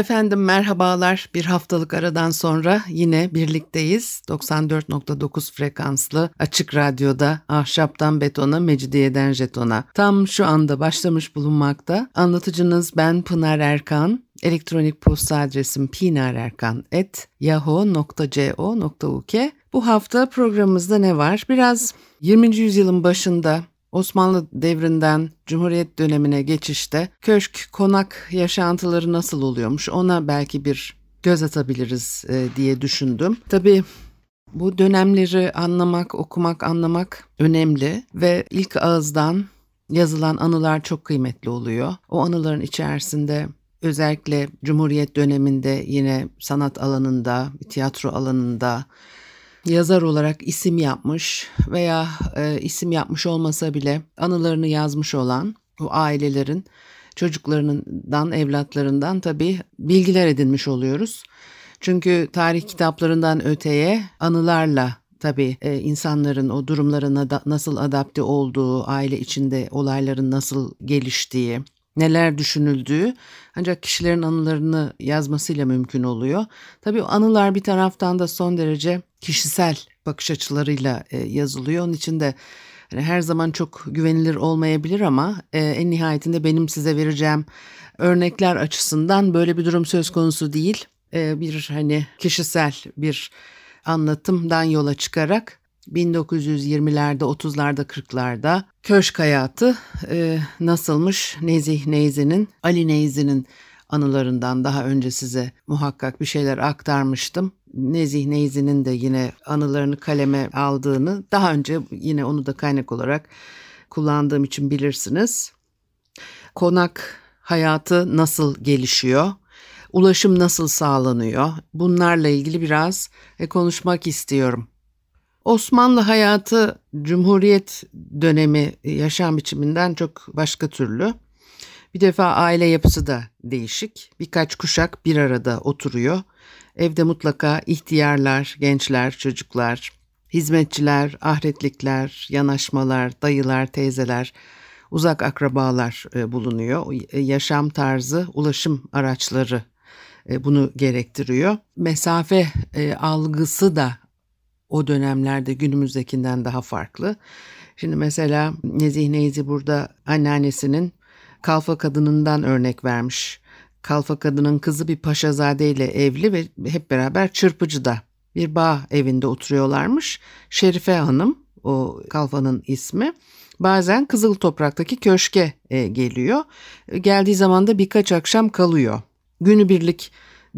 Efendim merhabalar. Bir haftalık aradan sonra yine birlikteyiz. 94.9 frekanslı açık radyoda ahşaptan betona, mecidiyeden jetona. Tam şu anda başlamış bulunmakta. Anlatıcınız ben Pınar Erkan. Elektronik posta adresim pinarerkan.yahoo.co.uk Bu hafta programımızda ne var? Biraz 20. yüzyılın başında Osmanlı devrinden Cumhuriyet dönemine geçişte köşk, konak yaşantıları nasıl oluyormuş ona belki bir göz atabiliriz e, diye düşündüm. Tabii bu dönemleri anlamak, okumak, anlamak önemli ve ilk ağızdan yazılan anılar çok kıymetli oluyor. O anıların içerisinde özellikle Cumhuriyet döneminde yine sanat alanında, tiyatro alanında, yazar olarak isim yapmış veya e, isim yapmış olmasa bile anılarını yazmış olan bu ailelerin çocuklarından, evlatlarından tabii bilgiler edinmiş oluyoruz. Çünkü tarih kitaplarından öteye anılarla tabii e, insanların o durumlarına da, nasıl adapte olduğu, aile içinde olayların nasıl geliştiği, neler düşünüldüğü ancak kişilerin anılarını yazmasıyla mümkün oluyor. Tabii anılar bir taraftan da son derece kişisel bakış açılarıyla e, yazılıyor. Onun için de hani her zaman çok güvenilir olmayabilir ama e, en nihayetinde benim size vereceğim örnekler açısından böyle bir durum söz konusu değil. E, bir hani kişisel bir anlatımdan yola çıkarak 1920'lerde, 30'larda, 40'larda köşk hayatı e, nasılmış? Nezih Neyzi'nin, Ali Neyzi'nin anılarından daha önce size muhakkak bir şeyler aktarmıştım. Nezih Neyzi'nin de yine anılarını kaleme aldığını daha önce yine onu da kaynak olarak kullandığım için bilirsiniz. Konak hayatı nasıl gelişiyor? Ulaşım nasıl sağlanıyor? Bunlarla ilgili biraz e, konuşmak istiyorum. Osmanlı hayatı Cumhuriyet dönemi yaşam biçiminden çok başka türlü. Bir defa aile yapısı da değişik. Birkaç kuşak bir arada oturuyor. Evde mutlaka ihtiyarlar, gençler, çocuklar, hizmetçiler, ahretlikler, yanaşmalar, dayılar, teyzeler, uzak akrabalar e, bulunuyor. E, yaşam tarzı, ulaşım araçları e, bunu gerektiriyor. Mesafe algısı da o dönemlerde günümüzdekinden daha farklı. Şimdi mesela Nezih Neyzi burada anneannesinin kalfa kadınından örnek vermiş. Kalfa kadının kızı bir paşazade ile evli ve hep beraber çırpıcıda bir bağ evinde oturuyorlarmış. Şerife Hanım o kalfanın ismi. Bazen Kızıl Toprak'taki köşke e, geliyor. Geldiği zaman da birkaç akşam kalıyor. Günübirlik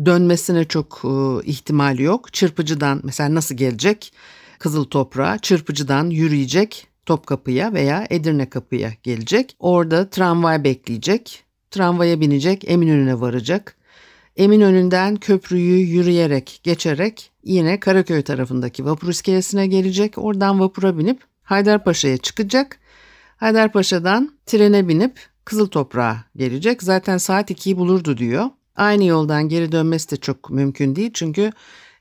dönmesine çok e, ihtimal yok. Çırpıcıdan mesela nasıl gelecek? Kızıl Toprağa çırpıcıdan yürüyecek Topkapı'ya veya Edirne Kapı'ya gelecek. Orada tramvay bekleyecek. Tramvaya binecek, Eminönü'ne varacak. Eminönü'nden köprüyü yürüyerek, geçerek yine Karaköy tarafındaki vapur iskelesine gelecek. Oradan vapura binip Haydarpaşa'ya çıkacak. Haydarpaşa'dan trene binip Kızıl Toprağa gelecek. Zaten saat 2'yi bulurdu diyor. Aynı yoldan geri dönmesi de çok mümkün değil. Çünkü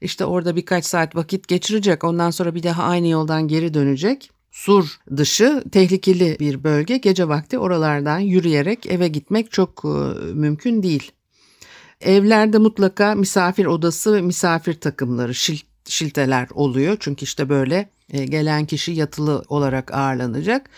işte orada birkaç saat vakit geçirecek. Ondan sonra bir daha aynı yoldan geri dönecek. Sur dışı tehlikeli bir bölge. Gece vakti oralardan yürüyerek eve gitmek çok e, mümkün değil. Evlerde mutlaka misafir odası ve misafir takımları, şil, şilteler oluyor. Çünkü işte böyle e, gelen kişi yatılı olarak ağırlanacak.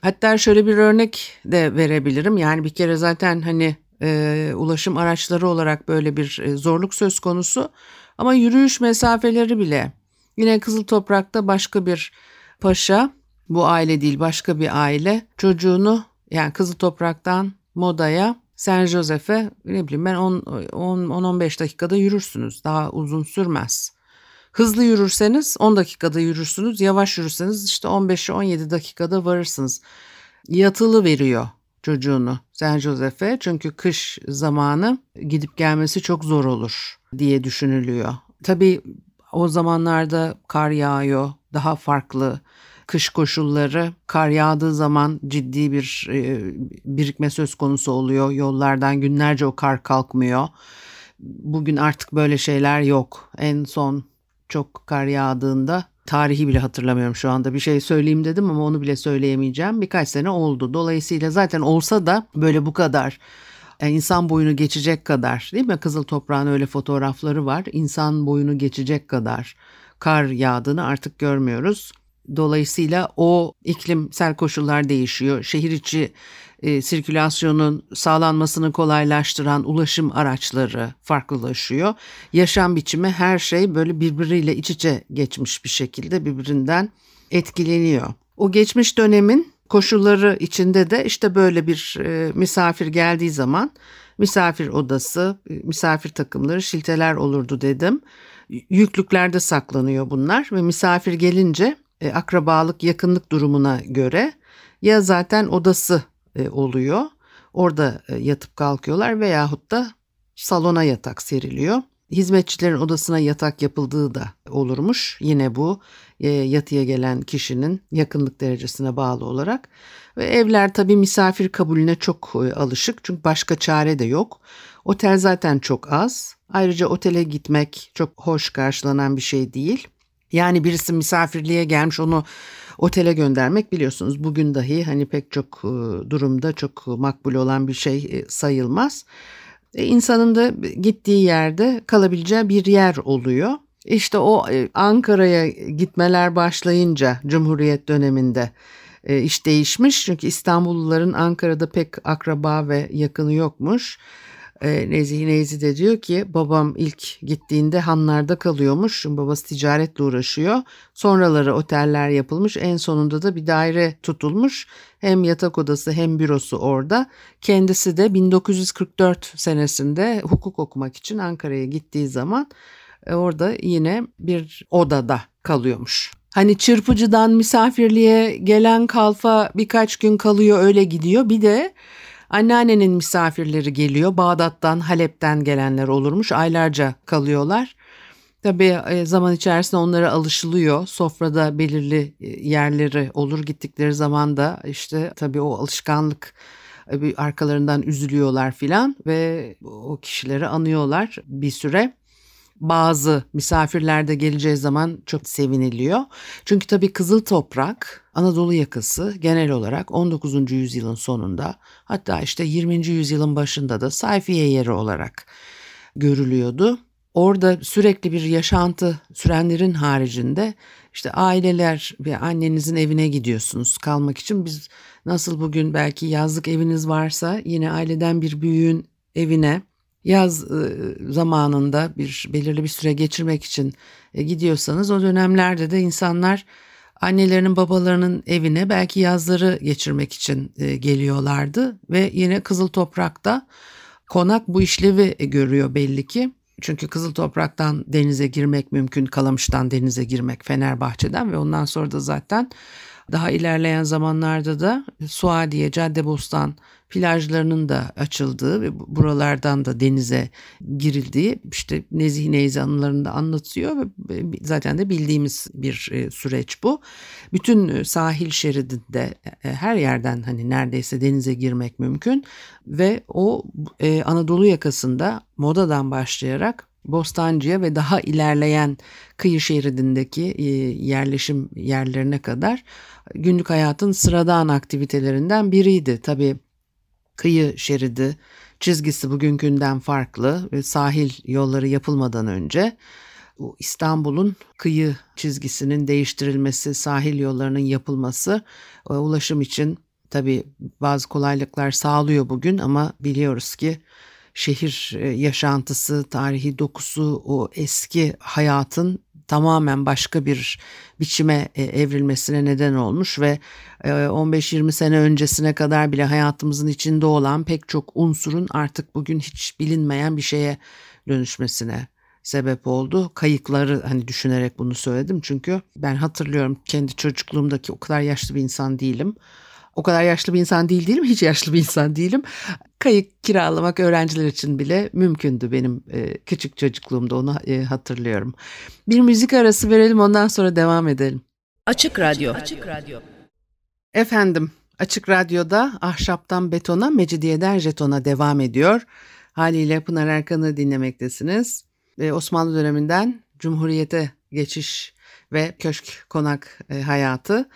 Hatta şöyle bir örnek de verebilirim. Yani bir kere zaten hani e, ulaşım araçları olarak böyle bir e, zorluk söz konusu. Ama yürüyüş mesafeleri bile yine Kızıl Toprak'ta başka bir paşa bu aile değil başka bir aile çocuğunu yani Kızıl Toprak'tan Moda'ya Saint Joseph'e ne bileyim ben 10-15 dakikada yürürsünüz. Daha uzun sürmez. Hızlı yürürseniz 10 dakikada yürürsünüz. Yavaş yürürseniz işte 15-17 dakikada varırsınız. Yatılı veriyor çocuğunu San Jose'e çünkü kış zamanı gidip gelmesi çok zor olur diye düşünülüyor. Tabii o zamanlarda kar yağıyor, daha farklı kış koşulları kar yağdığı zaman ciddi bir e, birikme söz konusu oluyor. Yollardan günlerce o kar kalkmıyor. Bugün artık böyle şeyler yok. En son çok kar yağdığında tarihi bile hatırlamıyorum şu anda. Bir şey söyleyeyim dedim ama onu bile söyleyemeyeceğim. Birkaç sene oldu. Dolayısıyla zaten olsa da böyle bu kadar yani insan boyunu geçecek kadar değil mi? Kızıl toprağın öyle fotoğrafları var. İnsan boyunu geçecek kadar kar yağdığını artık görmüyoruz. Dolayısıyla o iklimsel koşullar değişiyor. Şehir içi e, sirkülasyonun sağlanmasını kolaylaştıran ulaşım araçları farklılaşıyor. Yaşam biçimi her şey böyle birbiriyle iç içe geçmiş bir şekilde birbirinden etkileniyor. O geçmiş dönemin koşulları içinde de işte böyle bir e, misafir geldiği zaman misafir odası, e, misafir takımları, şilteler olurdu dedim. Yüklüklerde saklanıyor bunlar ve misafir gelince e, akrabalık, yakınlık durumuna göre ya zaten odası e, oluyor. Orada e, yatıp kalkıyorlar veyahut da salona yatak seriliyor. Hizmetçilerin odasına yatak yapıldığı da olurmuş. Yine bu e, yatıya gelen kişinin yakınlık derecesine bağlı olarak. Ve evler tabii misafir kabulüne çok e, alışık çünkü başka çare de yok. Otel zaten çok az. Ayrıca otele gitmek çok hoş karşılanan bir şey değil. Yani birisi misafirliğe gelmiş onu otele göndermek biliyorsunuz bugün dahi hani pek çok e, durumda çok makbul olan bir şey e, sayılmaz. E, insanın da gittiği yerde kalabileceği bir yer oluyor. İşte o Ankara'ya gitmeler başlayınca Cumhuriyet döneminde iş değişmiş. Çünkü İstanbulluların Ankara'da pek akraba ve yakını yokmuş. E, Nezih Neyzi de diyor ki babam ilk gittiğinde hanlarda kalıyormuş. Babası ticaretle uğraşıyor. Sonraları oteller yapılmış. En sonunda da bir daire tutulmuş. Hem yatak odası hem bürosu orada. Kendisi de 1944 senesinde hukuk okumak için Ankara'ya gittiği zaman e, orada yine bir odada kalıyormuş. Hani çırpıcıdan misafirliğe gelen kalfa birkaç gün kalıyor öyle gidiyor. Bir de Anneannenin misafirleri geliyor. Bağdat'tan, Halep'ten gelenler olurmuş. Aylarca kalıyorlar. Tabii e, zaman içerisinde onlara alışılıyor. Sofrada belirli e, yerleri olur gittikleri zaman da işte tabii o alışkanlık e, arkalarından üzülüyorlar filan ve o kişileri anıyorlar bir süre bazı misafirler de geleceği zaman çok seviniliyor. Çünkü tabii Kızıl Toprak Anadolu yakası genel olarak 19. yüzyılın sonunda hatta işte 20. yüzyılın başında da sayfiye yeri olarak görülüyordu. Orada sürekli bir yaşantı sürenlerin haricinde işte aileler ve annenizin evine gidiyorsunuz kalmak için. Biz nasıl bugün belki yazlık eviniz varsa yine aileden bir büyüğün evine yaz zamanında bir belirli bir süre geçirmek için gidiyorsanız o dönemlerde de insanlar annelerinin babalarının evine belki yazları geçirmek için geliyorlardı ve yine Kızıl Toprak'ta konak bu işlevi görüyor belli ki. Çünkü Kızıl Toprak'tan denize girmek mümkün, Kalamış'tan denize girmek Fenerbahçe'den ve ondan sonra da zaten daha ilerleyen zamanlarda da Suadiye, Caddebostan plajlarının da açıldığı ve buralardan da denize girildiği işte Nezih Neyzi anılarında anlatıyor ve zaten de bildiğimiz bir e, süreç bu. Bütün e, sahil şeridinde e, her yerden hani neredeyse denize girmek mümkün ve o Anadolu yakasında modadan başlayarak Bostancı'ya ve daha ilerleyen kıyı şeridindeki yerleşim yerlerine kadar günlük hayatın sıradan aktivitelerinden biriydi. Tabii kıyı şeridi çizgisi bugünkünden farklı sahil yolları yapılmadan önce İstanbul'un kıyı çizgisinin değiştirilmesi, sahil yollarının yapılması e, ulaşım için tabii bazı kolaylıklar sağlıyor bugün ama biliyoruz ki şehir e, yaşantısı, tarihi dokusu, o eski hayatın tamamen başka bir biçime e, evrilmesine neden olmuş ve 15-20 e, sene öncesine kadar bile hayatımızın içinde olan pek çok unsurun artık bugün hiç bilinmeyen bir şeye dönüşmesine sebep oldu. Kayıkları hani düşünerek bunu söyledim çünkü ben hatırlıyorum kendi çocukluğumdaki o kadar yaşlı bir insan değilim. O kadar yaşlı bir insan değil değilim. Hiç yaşlı bir insan değilim. Kayık kiralamak öğrenciler için bile mümkündü benim e, küçük çocukluğumda onu e, hatırlıyorum. Bir müzik arası verelim ondan sonra devam edelim. Açık Radyo. Açık Radyo. Efendim Açık Radyo'da Ahşaptan Betona, Mecidiyeden Jeton'a devam ediyor. Haliyle Pınar Erkan'ı dinlemektesiniz. Ee, Osmanlı döneminden Cumhuriyete geçiş ve köşk konak e, hayatı.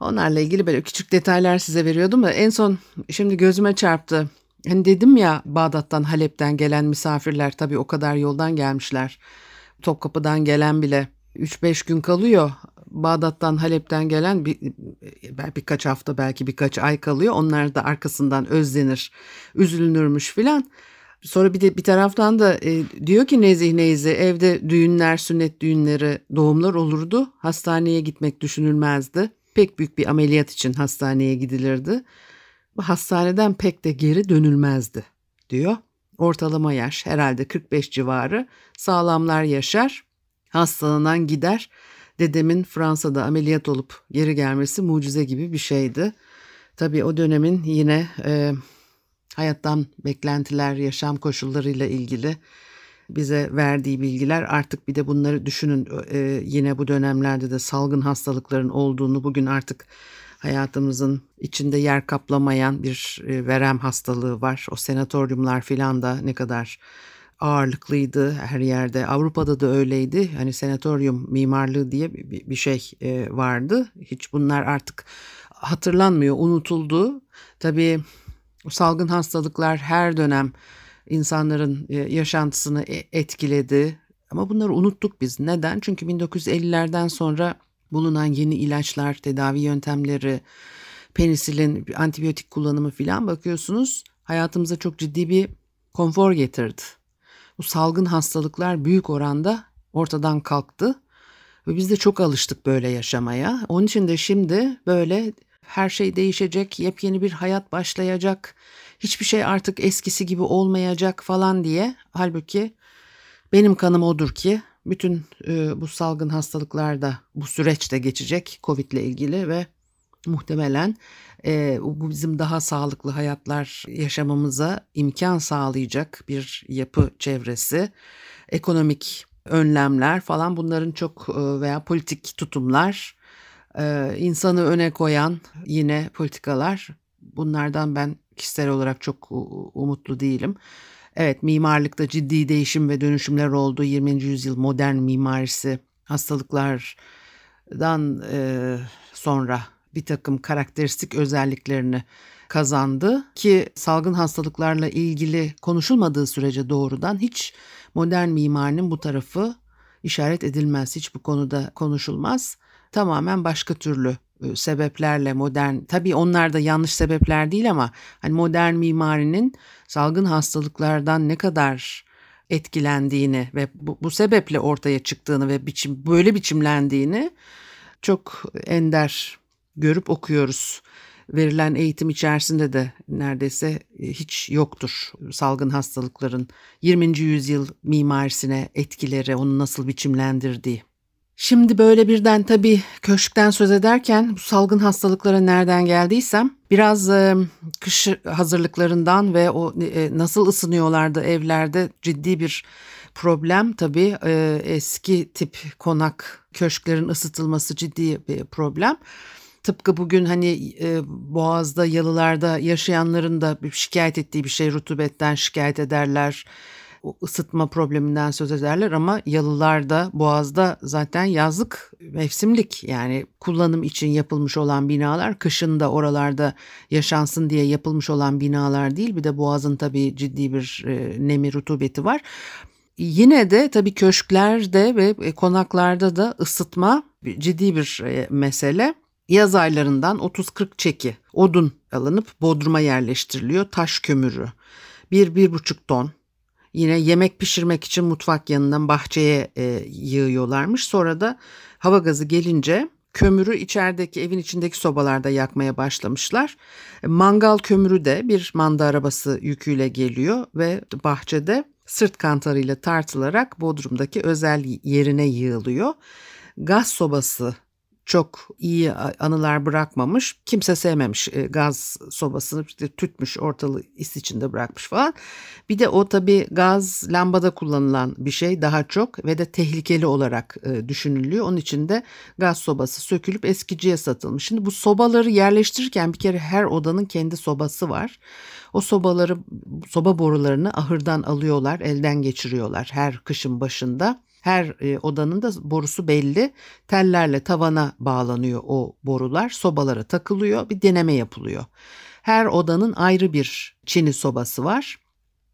Onlarla ilgili böyle küçük detaylar size veriyordum da en son şimdi gözüme çarptı. Hani dedim ya Bağdat'tan Halep'ten gelen misafirler tabii o kadar yoldan gelmişler. Topkapı'dan gelen bile 3-5 gün kalıyor. Bağdat'tan Halep'ten gelen bir, birkaç hafta belki birkaç ay kalıyor. Onlar da arkasından özlenir, üzülünürmüş filan. Sonra bir de bir taraftan da e, diyor ki Nezih Neyzi evde düğünler, sünnet düğünleri, doğumlar olurdu. Hastaneye gitmek düşünülmezdi. Pek büyük bir ameliyat için hastaneye gidilirdi. Bu hastaneden pek de geri dönülmezdi diyor. Ortalama yaş herhalde 45 civarı. Sağlamlar yaşar, hastalanan gider. Dedemin Fransa'da ameliyat olup geri gelmesi mucize gibi bir şeydi. Tabii o dönemin yine e, hayattan beklentiler, yaşam koşullarıyla ilgili bize verdiği bilgiler artık bir de bunları düşünün e, yine bu dönemlerde de salgın hastalıkların olduğunu bugün artık hayatımızın içinde yer kaplamayan bir e, verem hastalığı var. O senatoryumlar filan da ne kadar ağırlıklıydı her yerde. Avrupa'da da öyleydi. Hani senatoryum mimarlığı diye bir, bir şey e, vardı. Hiç bunlar artık hatırlanmıyor, unutuldu. Tabii salgın hastalıklar her dönem insanların e, yaşantısını e, etkiledi. Ama bunları unuttuk biz. Neden? Çünkü 1950'lerden sonra bulunan yeni ilaçlar, tedavi yöntemleri, penisilin, antibiyotik kullanımı filan bakıyorsunuz hayatımıza çok ciddi bir konfor getirdi. Bu salgın hastalıklar büyük oranda ortadan kalktı ve biz de çok alıştık böyle yaşamaya. Onun için de şimdi böyle her şey değişecek, yepyeni bir hayat başlayacak, hiçbir şey artık eskisi gibi olmayacak falan diye. Halbuki benim kanım odur ki bütün e, bu salgın hastalıklar da bu süreçte geçecek Covid ile ilgili ve muhtemelen e, bu bizim daha sağlıklı hayatlar yaşamamıza imkan sağlayacak bir yapı çevresi, ekonomik önlemler falan bunların çok e, veya politik tutumlar, e, insanı öne koyan yine politikalar bunlardan ben kişisel olarak çok umutlu değilim. Evet mimarlıkta ciddi değişim ve dönüşümler oldu. 20. yüzyıl modern mimarisi hastalıklardan e, sonra bir takım karakteristik özelliklerini kazandı ki salgın hastalıklarla ilgili konuşulmadığı sürece doğrudan hiç modern mimarinin bu tarafı işaret edilmez. Hiç bu konuda konuşulmaz. Tamamen başka türlü sebeplerle modern tabii onlar da yanlış sebepler değil ama hani modern mimarinin salgın hastalıklardan ne kadar etkilendiğini ve bu, bu sebeple ortaya çıktığını ve biçim böyle biçimlendiğini çok ender görüp okuyoruz. Verilen eğitim içerisinde de neredeyse hiç yoktur salgın hastalıkların 20. yüzyıl mimarisine etkileri, onu nasıl biçimlendirdiği. Şimdi böyle birden tabii köşkten söz ederken bu salgın hastalıklara nereden geldiysem biraz e, kış hazırlıklarından ve o e, nasıl ısınıyorlardı evlerde ciddi bir problem tabii e, eski tip konak köşklerin ısıtılması ciddi bir problem. Tıpkı bugün hani e, Boğaz'da yalılarda yaşayanların da şikayet ettiği bir şey rutubetten şikayet ederler ısıtma probleminden söz ederler ama yalılarda, boğazda zaten yazlık mevsimlik yani kullanım için yapılmış olan binalar kışın da oralarda yaşansın diye yapılmış olan binalar değil. Bir de boğazın tabii ciddi bir e, nemi rutubeti var. Yine de tabii köşklerde ve e, konaklarda da ısıtma ciddi bir e, mesele. Yaz aylarından 30-40 çeki odun alınıp bodruma yerleştiriliyor. Taş kömürü 1-1,5 ton Yine yemek pişirmek için mutfak yanından bahçeye e, yığıyorlarmış. Sonra da hava gazı gelince kömürü içerideki evin içindeki sobalarda yakmaya başlamışlar. Mangal kömürü de bir manda arabası yüküyle geliyor ve bahçede sırt kantarıyla tartılarak Bodrum'daki özel yerine yığılıyor. Gaz sobası çok iyi anılar bırakmamış. Kimse sevmemiş e, gaz sobasını işte tütmüş ortalığı is içinde bırakmış falan. Bir de o tabii gaz lambada kullanılan bir şey daha çok ve de tehlikeli olarak e, düşünülüyor. Onun için de gaz sobası sökülüp eskiciye satılmış. Şimdi bu sobaları yerleştirirken bir kere her odanın kendi sobası var. O sobaları soba borularını ahırdan alıyorlar, elden geçiriyorlar her kışın başında. Her e, odanın da borusu belli. Tellerle tavana bağlanıyor o borular. Sobalara takılıyor. Bir deneme yapılıyor. Her odanın ayrı bir çini sobası var.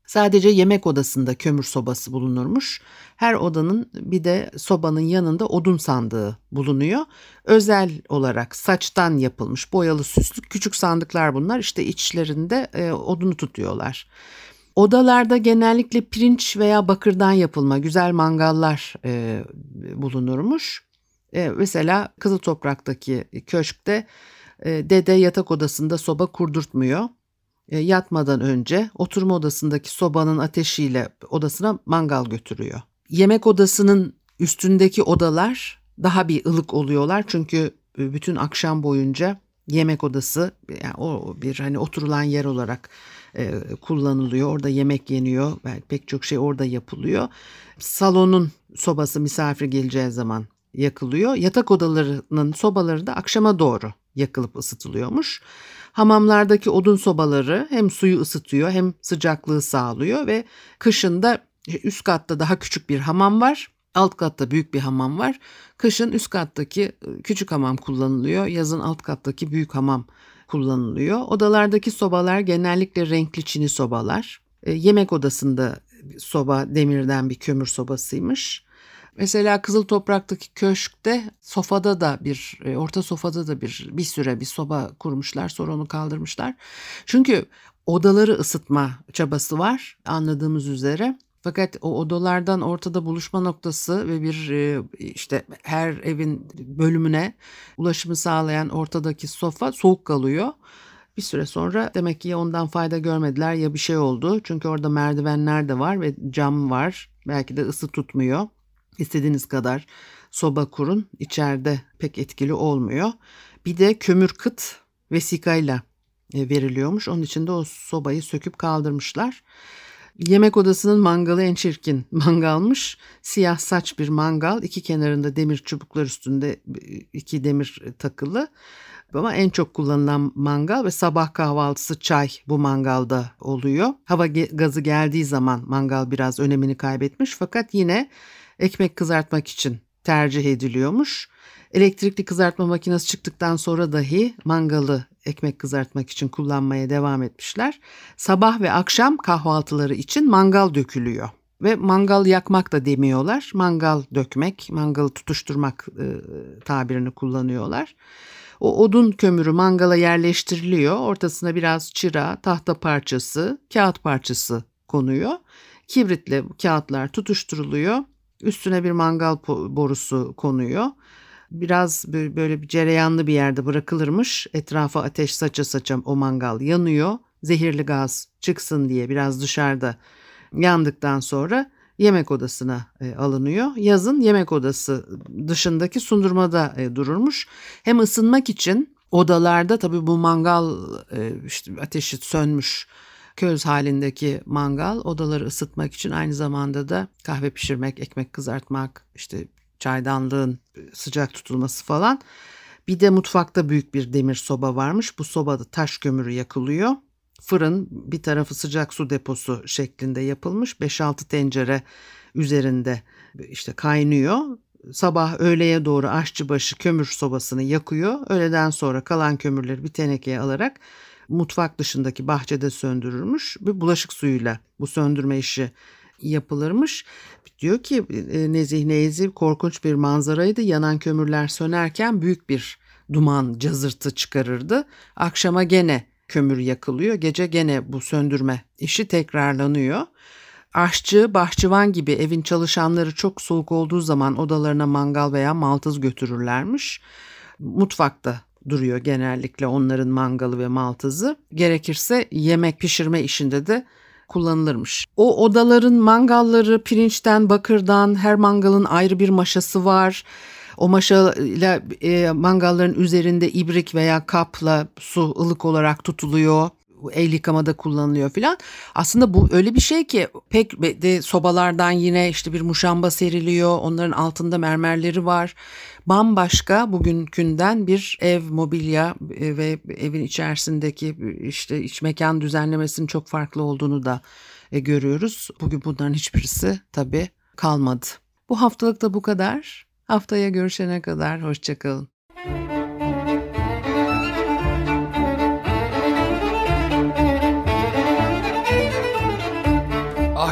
Sadece yemek odasında kömür sobası bulunurmuş. Her odanın bir de sobanın yanında odun sandığı bulunuyor. Özel olarak saçtan yapılmış boyalı süslü küçük sandıklar bunlar. İşte içlerinde e, odunu tutuyorlar. Odalarda genellikle pirinç veya bakırdan yapılma güzel mangallar e, bulunurmuş. E, mesela Kızıl Toprak'taki köşkte e, dede yatak odasında soba kurdurtmuyor. E, yatmadan önce oturma odasındaki sobanın ateşiyle odasına mangal götürüyor. Yemek odasının üstündeki odalar daha bir ılık oluyorlar çünkü bütün akşam boyunca yemek odası yani o bir hani oturulan yer olarak e, kullanılıyor. Orada yemek yeniyor. Pek çok şey orada yapılıyor. Salonun sobası misafir geleceği zaman yakılıyor. Yatak odalarının sobaları da akşama doğru yakılıp ısıtılıyormuş. Hamamlardaki odun sobaları hem suyu ısıtıyor hem sıcaklığı sağlıyor ve kışında üst katta daha küçük bir hamam var. Alt katta büyük bir hamam var. Kışın üst kattaki küçük hamam kullanılıyor. Yazın alt kattaki büyük hamam kullanılıyor. Odalardaki sobalar genellikle renkli çini sobalar. E, yemek odasında soba demirden bir kömür sobasıymış. Mesela Kızıl Toprak'taki köşkte sofada da bir e, orta sofada da bir bir süre bir soba kurmuşlar sonra onu kaldırmışlar. Çünkü odaları ısıtma çabası var anladığımız üzere. Fakat o odalardan ortada buluşma noktası ve bir e, işte her evin bölümüne ulaşımı sağlayan ortadaki sofa soğuk kalıyor. Bir süre sonra demek ki ya ondan fayda görmediler ya bir şey oldu. Çünkü orada merdivenler de var ve cam var. Belki de ısı tutmuyor. İstediğiniz kadar soba kurun. içeride pek etkili olmuyor. Bir de kömür kıt vesikayla e, veriliyormuş. Onun için de o sobayı söküp kaldırmışlar. Yemek odasının mangalı en çirkin mangalmış. Siyah saç bir mangal. iki kenarında demir çubuklar üstünde iki demir takılı. Ama en çok kullanılan mangal ve sabah kahvaltısı çay bu mangalda oluyor. Hava gazı geldiği zaman mangal biraz önemini kaybetmiş fakat yine ekmek kızartmak için tercih ediliyormuş. Elektrikli kızartma makinesi çıktıktan sonra dahi mangalı ekmek kızartmak için kullanmaya devam etmişler. Sabah ve akşam kahvaltıları için mangal dökülüyor. Ve mangal yakmak da demiyorlar. Mangal dökmek, mangalı tutuşturmak e, tabirini kullanıyorlar. O odun kömürü mangala yerleştiriliyor. Ortasına biraz çıra, tahta parçası, kağıt parçası konuyor. Kibritle kağıtlar tutuşturuluyor. Üstüne bir mangal borusu konuyor biraz böyle bir cereyanlı bir yerde bırakılırmış. Etrafa ateş saça saça o mangal yanıyor. Zehirli gaz çıksın diye biraz dışarıda yandıktan sonra yemek odasına e, alınıyor. Yazın yemek odası dışındaki sundurmada e, dururmuş. Hem ısınmak için odalarda tabii bu mangal e, işte ateşi sönmüş köz halindeki mangal odaları ısıtmak için aynı zamanda da kahve pişirmek, ekmek kızartmak, işte çaydanlığın sıcak tutulması falan. Bir de mutfakta büyük bir demir soba varmış. Bu sobada taş kömürü yakılıyor. Fırın bir tarafı sıcak su deposu şeklinde yapılmış. 5-6 tencere üzerinde işte kaynıyor. Sabah öğleye doğru aşçıbaşı kömür sobasını yakıyor. Öğleden sonra kalan kömürleri bir tenekeye alarak mutfak dışındaki bahçede söndürürmüş. Bir bulaşık suyuyla bu söndürme işi yapılırmış. Diyor ki e, Nezih Neyzi korkunç bir manzaraydı. Yanan kömürler sönerken büyük bir duman cazırtı çıkarırdı. Akşama gene kömür yakılıyor. Gece gene bu söndürme işi tekrarlanıyor. Aşçı, bahçıvan gibi evin çalışanları çok soğuk olduğu zaman odalarına mangal veya maltız götürürlermiş. Mutfakta duruyor genellikle onların mangalı ve maltızı. Gerekirse yemek pişirme işinde de kullanılırmış. O odaların mangalları pirinçten, bakırdan, her mangalın ayrı bir maşası var. O maşayla e, mangalların üzerinde ibrik veya kapla su ılık olarak tutuluyor. El yıkamada kullanılıyor filan. Aslında bu öyle bir şey ki pek de sobalardan yine işte bir muşamba seriliyor. Onların altında mermerleri var. Bambaşka bugünkünden bir ev mobilya e, ve evin içerisindeki işte iç mekan düzenlemesinin çok farklı olduğunu da e, görüyoruz. Bugün bunların hiçbirisi tabii kalmadı. Bu haftalık da bu kadar. Haftaya görüşene kadar hoşçakalın.